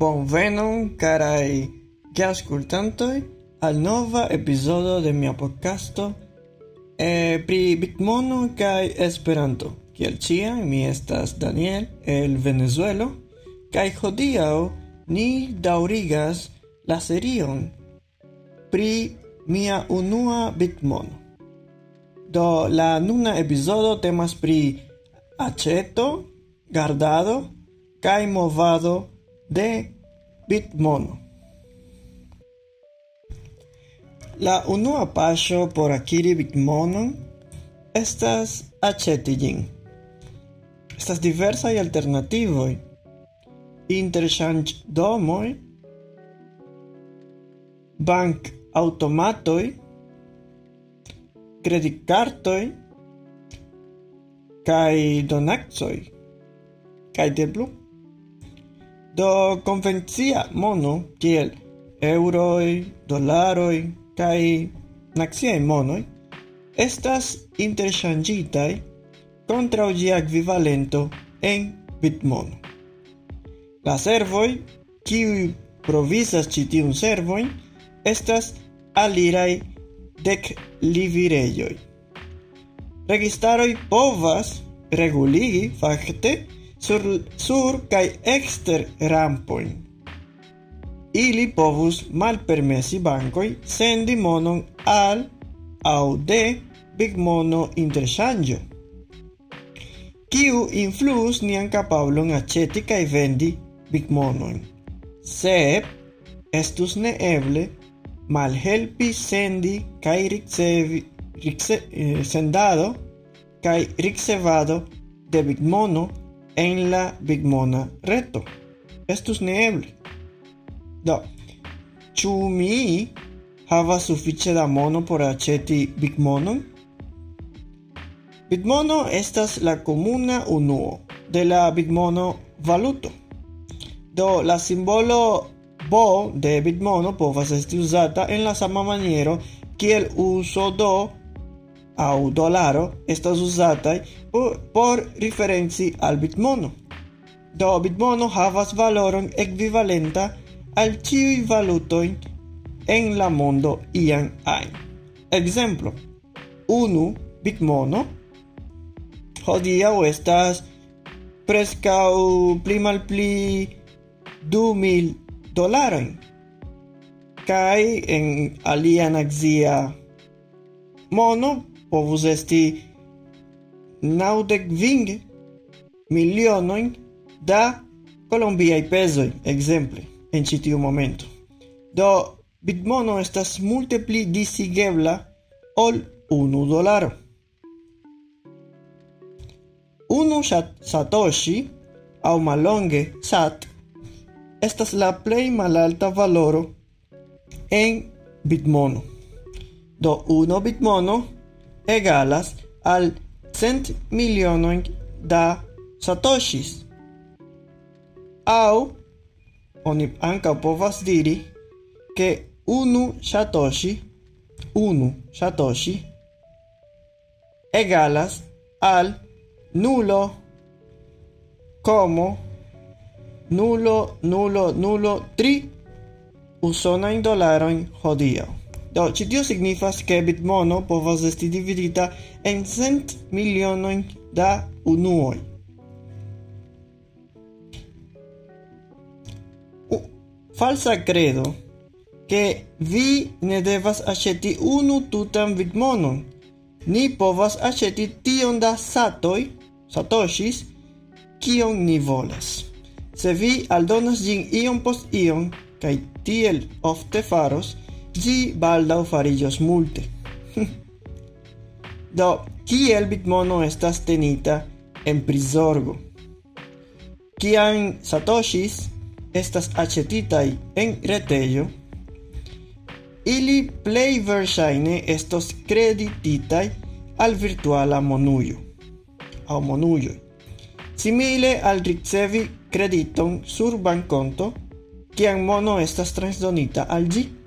Bonvenon carai geascultantoi al nova episodio de mia podcasto eh, pri Bitmono kai Esperanto. Kiel cia, mi estas Daniel el Venezuelo kai hodiaŭ ni daŭrigas la serion pri mia unua Bitmono. Do la nuna episodio temas pri aceto, gardado kai movado de Bitmono. La unua paŝo por akiri Bitmonon estas aĉeti. Estas diversaj alternativoj. Interŝanĝdomoj, bank-aŭtomatoj, kreditkartoj kaj donacoj kaj de plu. Do konvencia mono kiel euroj, dolaroj kaj naciaj monoi estas interŝanĝitaj kontraŭ ĝia ekvivalento en bitmono. La servoi kiuj provizas ĉi tiun servojn estas alirai dek livirejoj. Registaroj povas reguligi fakte sur, sur cae exter rampoin. Ili povus malpermesi bancoi sendi monon al au de bigmono interŝanĝo. Kiu influus nian kapablon aĉeti kaj vendi big monon? Sep, estus neeble malhelpi sendi kaj ricevi ricse, eh, sendado kai ricevado de bigmono en la Bitmona reto. Estus neeble. Do, ĉu mi havas da mono por aĉeti Bitmonon? Bitmono estas la komuna unuo de la Bitmono valuto. Do, la simbolo bo de Bitmono povas esti uzata en la sama maniero kiel uso do au dolaro estas usataj por, por referenci al bitmono. Do bitmono havas valoron ekvivalenta al ĉiuj valutojn en la mondo ian ajn. Ekzemplo: unu bitmono hodiaŭ estas preskaŭ pli malpli du mil dolarojn kaj en alia nacia mono povus esti naudec ving milionoin da colombiai pesoi, exemple, en citiu momento. Do, bitmono estas multe pli disigebla ol unu dolaro. Unu satoshi, au malonge sat, estas la plei malalta valoro en bitmono. Do, uno bitmono egalas al cent milionoi da satoshis. Au, oni anca povas diri, ke unu satoshi, unu satoshi, egalas al nulo, como, nulo, nulo, nulo, tri usonajn dolarojn hodio. Do, ĉi tio signifas ke bitmono povas esti dividita en cent milionojn da unuoj. U, falsa credo che vi ne devas aĉeti unu tutan bitmonon. Ni povas aĉeti tion da satoi satoshis, kion ni volas. Se vi aldonas gin ion post ion kai tiel ofte faros, gi baldau farillos multe. Do, kiel bitmono estas tenita en prisorgo. Kian satoshis estas acetitai en retello, ili plei versaine estos credititai al virtuala monuyo, au monuyo. Simile al ricevi crediton sur banconto, kian mono estas transdonita al gi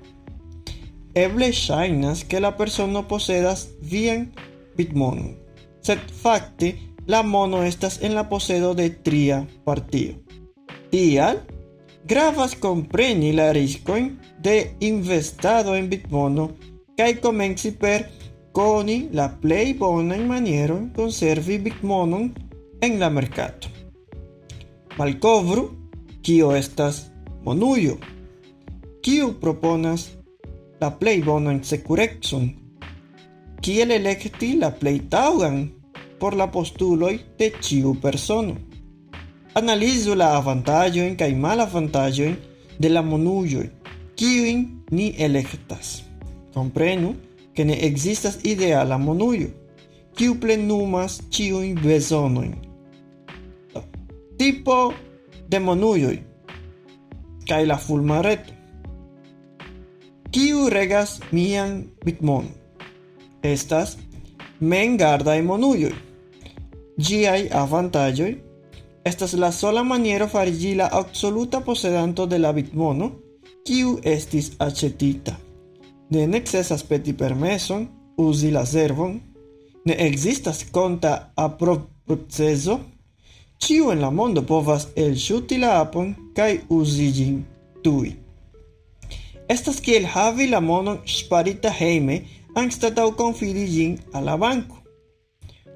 eble shainas que la persona posedas bien bitmono. Sed facte, la mono estas en la posedo de tria partio. Tial, gravas compreni la riscoin de investado en bitmono kai comenci per coni la play bona in maniero conservi bitmonon en la mercato. Malcovru, kio estas monuyo, kio proponas la play bona en securexon, kiel electi la play taugan por la postuloi de ciu persono. Analizu la avantaggioin kai malavantaggioin de la monuyo, kiuin ni electas. Comprenu que ne existas ideala monuyo, kiu plenumas ciuin besonoin. Tipo de monuyoi, kai la fulmareto. kiu regas mian bitmon. Estas mengardaj monujoj. Giai avantaĝoj estas la sola maniero farigi la absoluta posedanto de la bitmono, kiu estis acetita. Ne necesas peti permeson, uzi la servon, ne ekzistas konta aprovprocezo, ciu en la mondo povas el la apon kai uzi gin tuj. Estas kiel havi la monon sparita heime anstatau confidi gin a la banco.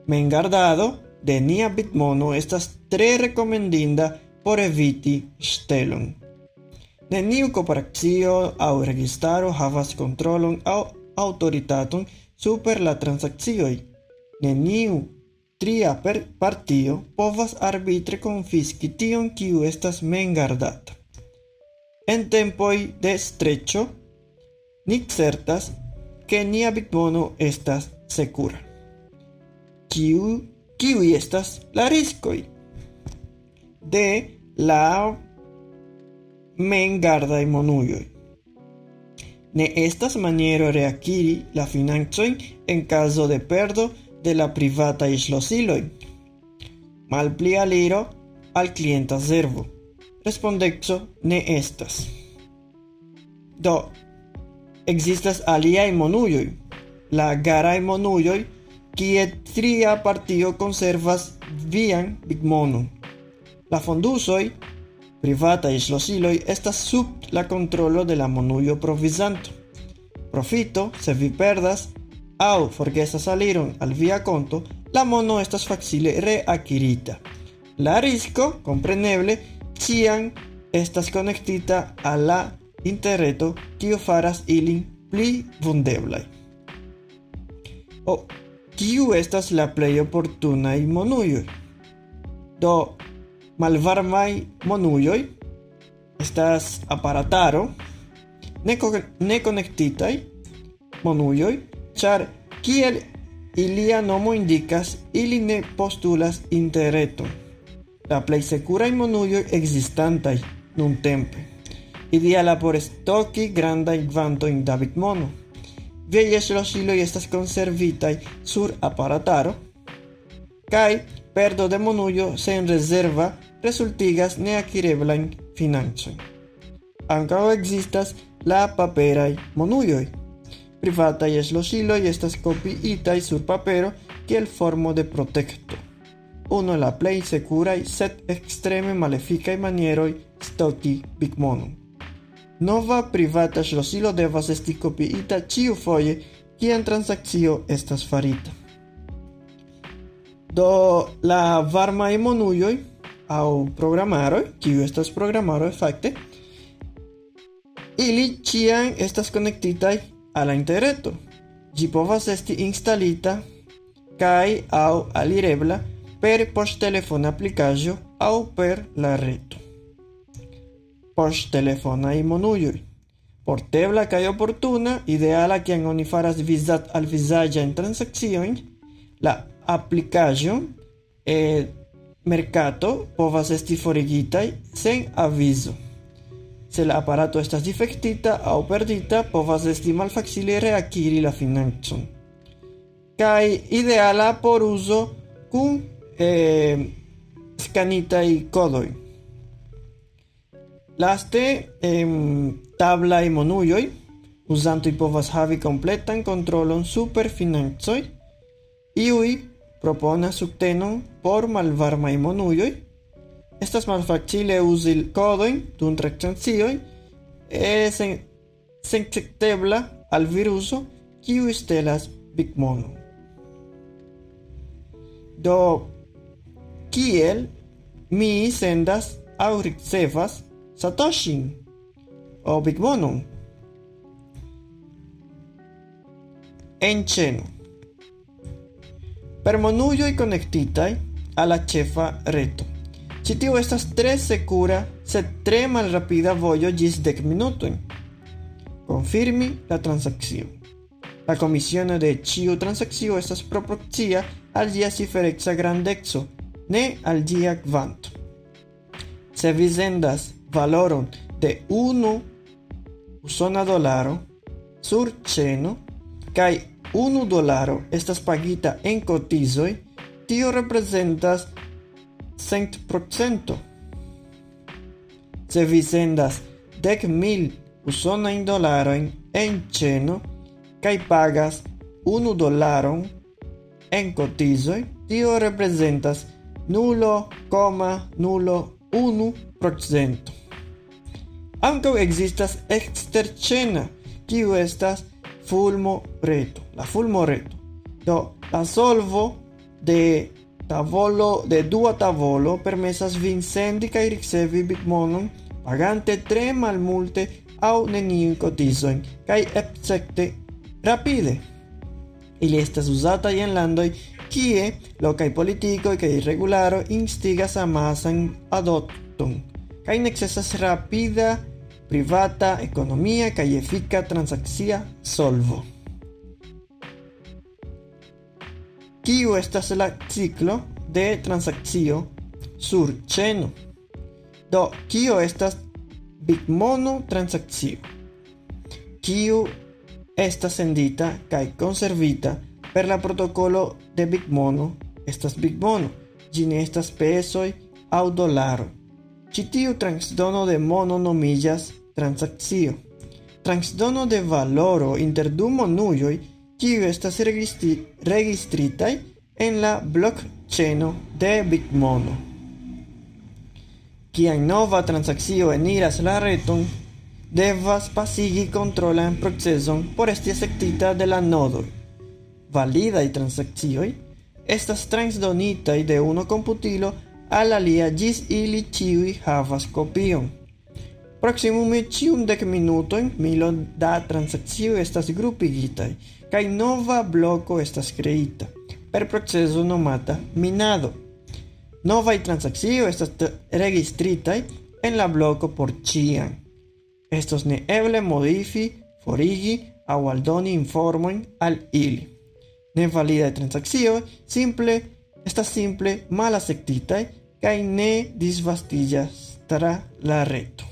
Men gardado de nia bitmono estas tre recomendinda por eviti stelon. Neniu corporacio au registaro havas controlon au autoritaton super la transaccioi. Neniu tria per partio povas arbitre confisci tion kiu estas mengardata. En tempoi de streccio, ni certas que nia bitmono estas secura. Kiu, kiu estas la riscoi? De la men gardai monujoi. Ne estas maniero reacquiri la finanzoin en caso de perdo de la privata islosiloi. Malpli aliro al clienta servo. Respondexo ne estas. Do, existas aliai monujoi. La garai monujoi, kie tria partio conservas vian bigmonon. La fondusoi privata islosiloi estas sub la controlo de la monuyo provisanto. Profito, se vi perdas, au forgesas saliron al via conto, la mono estas facile reacquirita. La risco, compreneble, cian estas conectita a la interreto kio faras ilin pli vundeblai. O, kiu estas la plei opportunai monujoi? Do, malvarmai monujoi estas aparataro ne, ne conectitai monujoi char kiel ilia nomo indicas ili ne postulas interreto la plei securai monujoi existantai nun tempe ideala por stoki grandai in David mono Veies los hiloi estas conservitai sur aparataro kai perdo de monuyo sen reserva resultigas neakireblain financoi. Ancao existas la. Privatai es los hiloi estas copiitai sur papero el formo de unu el la plej securai set extreme maleficai manieroi stoti pigmonon. Nova privata ŝlosilo devas esti kopiita ĉiufoje kiam transakcio estas farita. Do la varmaj monujoj au programaroj, kiu estas programaro fakte, ili ĉiam estas konektitaj al la interreto. Ĝi povas esti instalita kaj au alirebla per poŝtelefona aplikaĵo au per la reto. Poŝtelefonaj monujoj. Portebla kaj oportuna, ideala kiam oni faras vizat al vizaĝajn transakciojn, la aplikaĵo eh, mercato povas esti forigitai sen aviso. Se la aparato estas defectita au perdita, povas esti malfacile reacquiri la financon. Kai ideala por uso kun eh, scanitai codoi. Laste, em, tabla e monujoi, usantoi povas havi completan controlon super financoi, iui propona subtenon por malvarmai monujoi, estas malfacile uzi codojn dum transakcioj es senceptebla al viruso kiu stelas bigmonon. Do kiel mi sendas aŭ ricevas satoshin o bigmonon en ĉeno per monujoj konektitaj al la ĉefa reto. Ĉi tio estas tre sekura, sed tre malrapida vojo ĝis dek minutojn. Confirmi la transakcio. La comisiono de ĉiu transakcio estas proporcia al ĝia cifereca grandeco, ne al ĝia kvanto. Se vi sendas valoron de unu usona dolaro sur ĉeno kaj unu dolaro estas pagita en cotizoj, tio representas cent procento. Se vi sendas dek mil usonajn dolarojn en ĉeno, kai pagas unu dolaron en cotizoi, tio representas 0,01%. Ankaŭ ekzistas eksterĉena, kiu estas fulmo-reto, la fulmo-reto. Do, la solvo de tavolo de dua tavolo permesas vin sendi kaj ricevi bitmonon pagante tre malmulte aŭ neniun kotizojn kaj escepte rapide. Ili estas uzataj en landoj kie lokaj politikoj kaj regularo instigas amasan adopton kaj necesas rapida privata ekonomia kaj efika transakcia solvo. Kiu estas la ciclo de transakcio sur ĉeno? Do, kio estas bitmono transakcio? Kiu esta sendita kai conservita per la protocolo de Big Mono. Estas Big Mono. Gi ne estas pesoi au dolaro transdono de mono nomillas transakcio transdono de valoro inter du monujoi kiu estas registri en la blockchaino de Big Mono. Kia nova transakcio eniras la reton devas pasigi controlan proceson por esti sectita de la nodo. Valida y transaccioi estas transdonitai de uno computilo al alia gis ili ciui havas copion. Proximume cium dec minutoin milo da transaccioi estas grupigitai, kai nova bloco estas creita, per proceso nomata minado. Novai transaccioi estas registritai en la bloco por cian. Estos ne modifi, forigi au aldoni informon al ili. nevalidaj transakcioj simple estas simple malasektitaj kaj ne disvastillas tra la reto.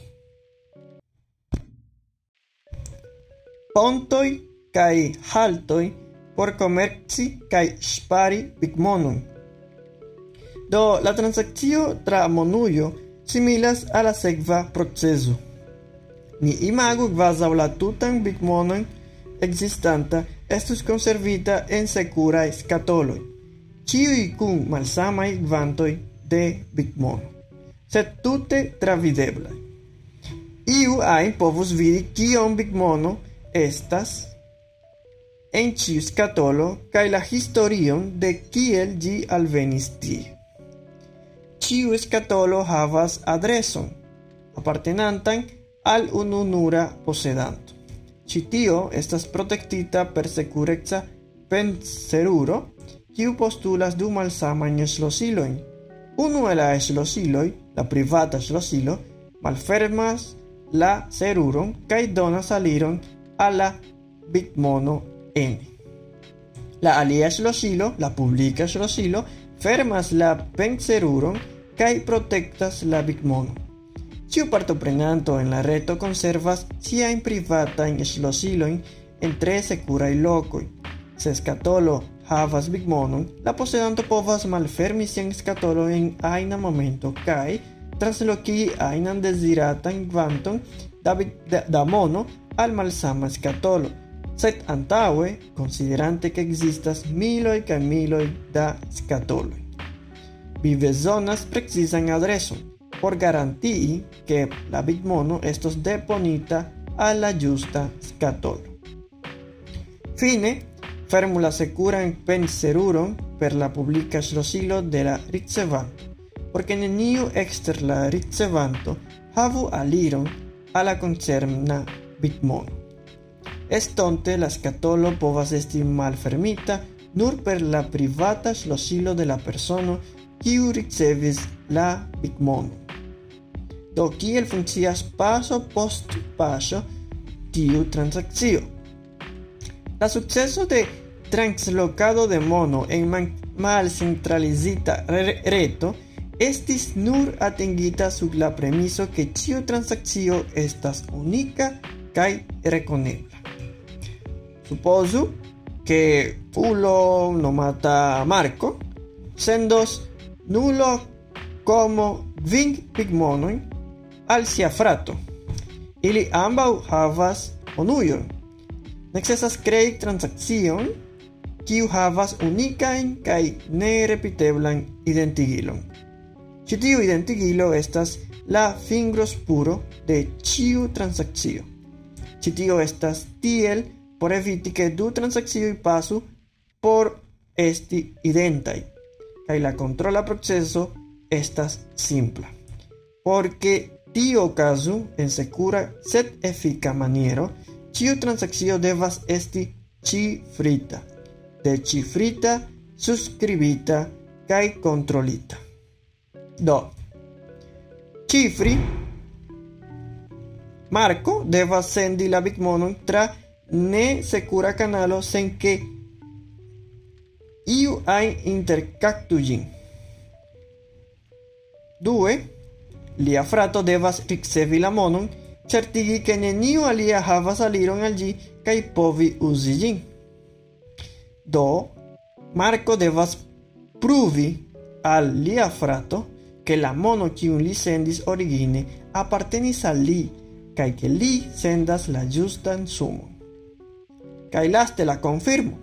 Pontoj kaj haltoj por komerci kaj ŝpari bigmonon. Do la transakcio tra monujo similas a la sekva proceso. Ni imagu kvazaŭ la tutan bigmonon ekzistanta estus conservita en secura skatoloj, ciui cum malsamai gvantoi de bigmono, sed tute travidebla. Iu ain povus vidi kiom bigmono estas en ciu scatolo cae la historion de kiel gi alvenis tie. Ciu scatolo havas adreson, apartenantan al ununura posedanto. Citio estas protectita per securexa penseruro, kiu postulas du malsamajn ŝlosilojn. Unu el la ŝlosiloj, la privata ŝlosilo, malfermas la seruron kaj donas aliron al la bitmono N. La alia ŝlosilo, la publika ŝlosilo, fermas la penseruron kaj protektas la bitmono. Ciu partoprenanto en la reto conservas sia in privata en tre securai locoi. Se scatolo havas big monon, la posedanto povas malfermi sian scatolo en aina momento kai transloki ainan desiratan kvanton da, da, da mono al malsama scatolo. Sed antaue, considerante che existas miloi ca miloi da scatoloi. Vi bezonas precisan adreson, por garantii que la bitmono estos deponita la justa scatolo. Fine, Fórmula securan penseruron per la publica ŝlosilo de la ricevanto, porque neniu exter la ricevanto havu aliron a la concerna bitmono. Estonte la scatolo povas esti malfermita nur per la privata ŝlosilo de la persono kiu ricevis la bitmono. Do kiel funkcias paso post paso tiu transakcio? La succeso de translocado de mono en mal centralizita reto estis nur atingita sub la premiso que ĉiu transakcio estas unika kaj rekonebla. Supozu que ulo nomata Marco sendos nulo como ving pigmonojn al sia frato. Ili ambaŭ havas onujon necesas crei transacción kiu havas unicain kai ne repiteblan identigilon. Ĉi tiu identigilo estas la fingros puro de ĉiu transakcio. Ĉi estas tiel por eviti ke du transakcioj pasu por esti identaj kaj la kontrola proceso estas simpla. Porque tio okazu en sekura, sed efika maniero, ĉiu transakcio devas esti ĉifrita, decifrita, subskribita kaj kontrolita. Do, cifri Marco devas sendi la bitmonon tra ne secura canalo sen che iu ai intercactu gin. Due, Lia frato devas ricevi la monon, certigi che neniu alia havas aliron al gi, kaj povi uzi gin. Do, Marco devas pruvi al lia frato ke la mono kiun li sendis origine appartenis al li kaj che li sendas la ĝustan sumon. Kaj laste la confirmo.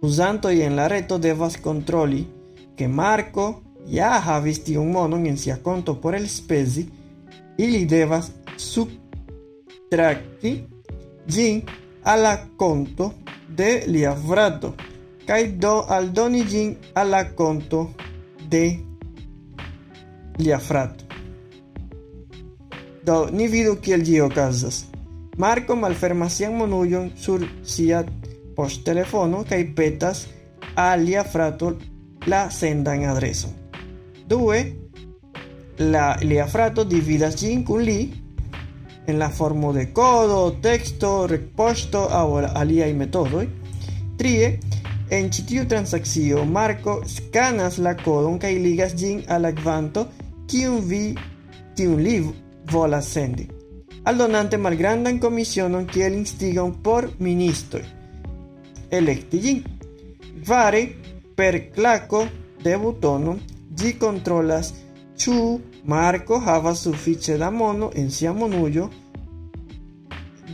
Usantoi en la reto devas controli ke Marco Jaha un monon en sia conto por el spezi, ili devas subtrakti gin a la conto de lia frato kaj do aldoni gin a la conto de lia frato. Do ni vidu kiel ĝi okazas. Marko malfermas sian monujon sur sia poŝtelefono kaj petas al frato la sendan adreson. 2 la, l'afrato dividas ĝin li en la formo de kodo, teksto, retpoŝto aŭ aliaj metodoj. ¿eh? Trie, en ĉi tiu Marco Scanas la kodon kaj ligas ĝin al la kvanto kiun vi tiun li volas sendi, aldonante malgrandan komisionon kiel instigon por ministoj. Elekti ĝin. Kvare, per claco de butono gi controlas chu Marco havas sufiĉe da mono en sia monujo.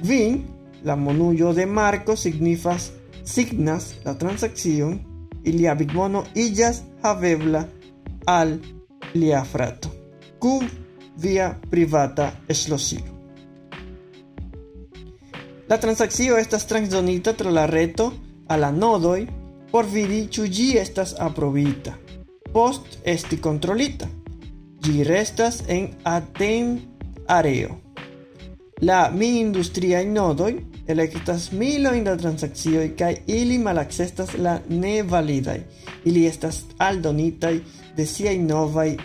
Vin, la monujo de Marco signifas signas la transakcion y lia bitmono illas havebla al lia frato. Kun via privata ŝlosilo. La transakcio estas transdonita tra la reto a la nodoj por vidi ĉu ĝi estas aprobita. post esti controlita. Gi restas en aten areo. La mi industria in nodoi nodoj elektas milojn da transakcioj kai ili malaksestas la ne validai. Ili estas aldonitai de siaj novaj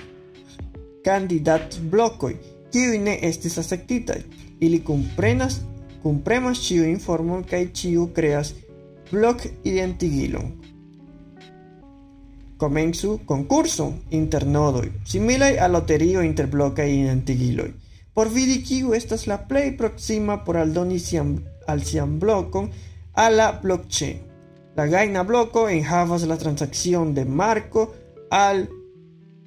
kandidatblokoj, kiuj ne estis akceptitaj. Ili comprenas kunpremas ĉiu informon kai ĉiu creas blok-identigilon. Comenzu concurso inter nodoi, similai a loterio inter bloca identigiloi. Por vidi kiu estas la play proxima por aldoni sian, al sian blocon a la blockchain. La gaina bloco enhavas la transacción de Marco al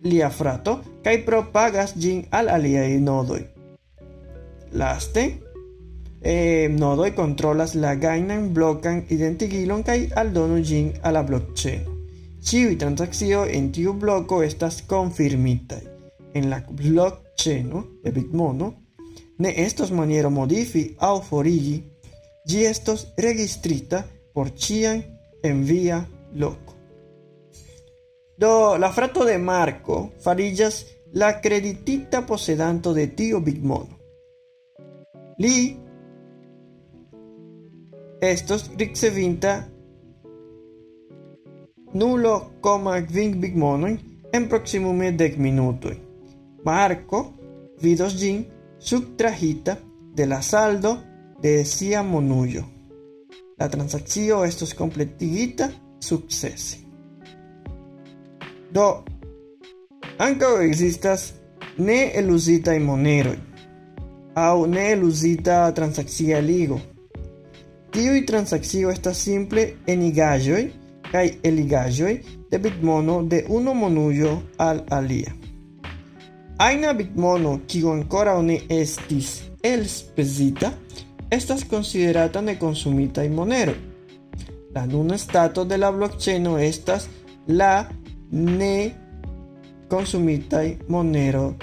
lia frato kai propagas gin al aliai nodoi. Laste, eh, nodoi controlas la gainan blocan identigilon kai aldonu gin a la blockchain. Ciui transaccio en tiu bloco estas confirmitai. en la blockchain de Bitmono, ne estos maniero modifi au forigi, gi estos registrita por cian en via loco. Do la frato de Marco farillas la creditita posedanto de tio Bitmono. Li estos ricevinta nulo coma kvin Bitmono en proximume dec minutoi. Marco vidos gin subtrahita de la saldo de sia monuyo. La transaccio estos completigita successi. Do ankaŭ existas ne eluzitaj moneroj aŭ ne eluzita transakcia ligo. Tiuj transakcio estas simple enigaĵoj kaj eligaĵoj de bitmono de unu monujo al alia. Aina bitmono kiu ankoraŭ ne estis elspezita estas considerata neconsumita monero. La nuna stato de la blockchain estas la ne consumita monero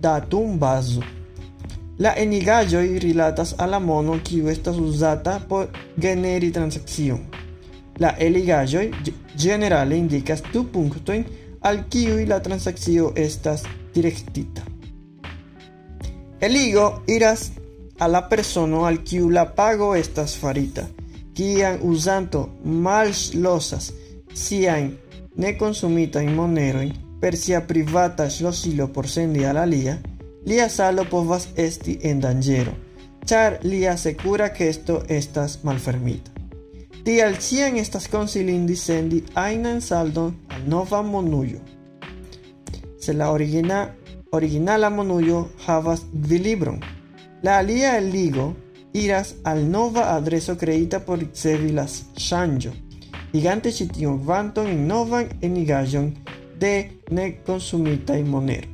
datum bazo. La y rilatas a la mono kiu estas uzata por generi transakcion. La eligajoj generale indikas du punktojn al kiuj la transakcio estas direktita. Eligo iras a la persona al kiu la pago estas farita, kiam uzanto malŝlosas siajn nekonsumitajn monerojn per sia privata ŝlosilo por sendi al alia, lia salo povas esti en danĝero, ĉar lia sekura kesto estas malfermita. Tial ĉiam estas konsilindi sendi ajnan saldon al nova monujo. Se la origina, originala monujo havas gvilibron, la alia el ligo iras al nova adreso creita por ricevi shanjo. Gigante chitio vanton en novan enigajon de ne consumita y monero.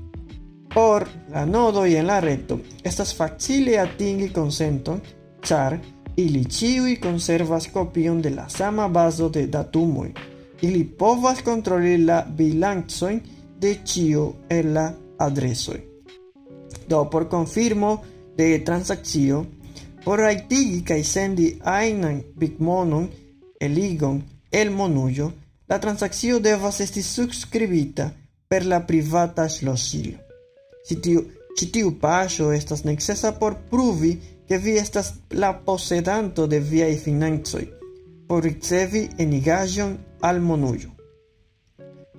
Por la nodo y en la reto, estas facile atingi consenton, char Ili ĉiuj conservas copion de la sama bazo de datumoi. Ili povas kontroli la bilancojn de chio el la adresoi. Do por confirmo de transakcio, por raitigi kaj sendi ajnan bitmonon, eligon el monujo, la transakcio devas esti subskribita per la privata ŝlosilo. Si tiu ĉi tiu estas necesa por pruvi ke vi estas la posedanto de viaj financoj por ricevi al monujo.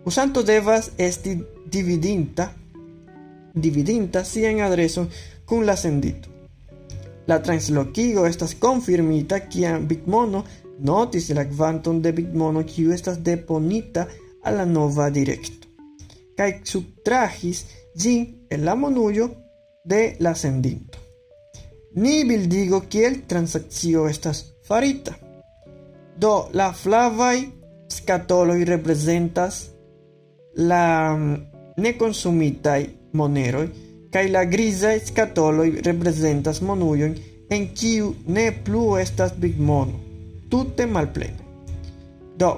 Usanto devas esti dividinta dividinta sian adreson kun la sendito. La translokigo estas konfirmita kiam Bitmono notis la kvanton de Bitmono kiu estas deponita al la nova direkto kaj subtrahis monujo de la sendinto. Ni bildigo kiel transakcio estas farita. Do la flavaj skatoloj reprezentas la mm, nekonsumitaj moneroj kaj la griza scatoloi representas monujon en kiu ne plu estas bitmono, tute malplene. Do,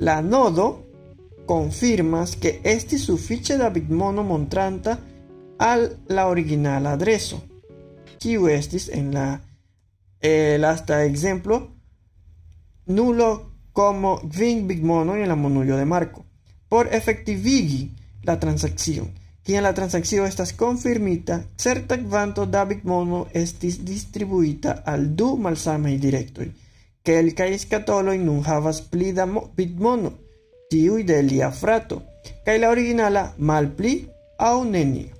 la nodo confirmas que esti sufiĉe da bitmono montranta al la originala adreso, kiu estis en la eh, lasta ejemplo nulo como kvin bitmono en la monujo de Marco, por efektivigi la transakcion en la transacción estas confirmita, certa kvanto da bitmono estis distribuita al du malsamaj direktoj. Kelkaj skatoloj nun havas pli da bitmono, tiuj de lia frato, kaj la originala malpli aŭ nenio.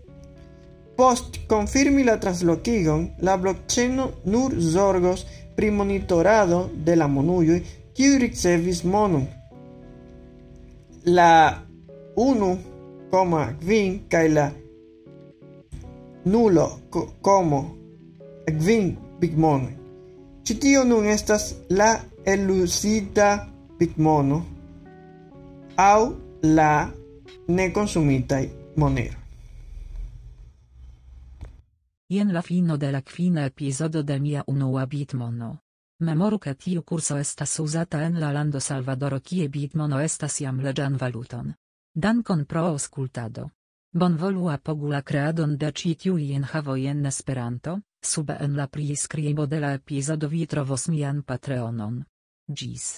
Post confirmi la translokigon, la blockchain nur zorgos pri monitorado de la monuloj kiuj ricevis monon. La 1,5 kaj la nulo komo kvin bigmonoj. Ĉi tio nun estas la elusita bitmono aŭ la nekonsumitaj monero. Jen la fino de la kvina epizodo de mia unua bitmono. Memoru ke tiu kurso estas uzata en la lando Salvadoro kie bitmono estas jam leĝan valuton. Dankon pro auskultado. Bonvolu apogula creadon de ĉi tiuj enhavoj en Esperanto, sube en la priskribo de la epizodo vi trovos mian Patreonon. Ĝis.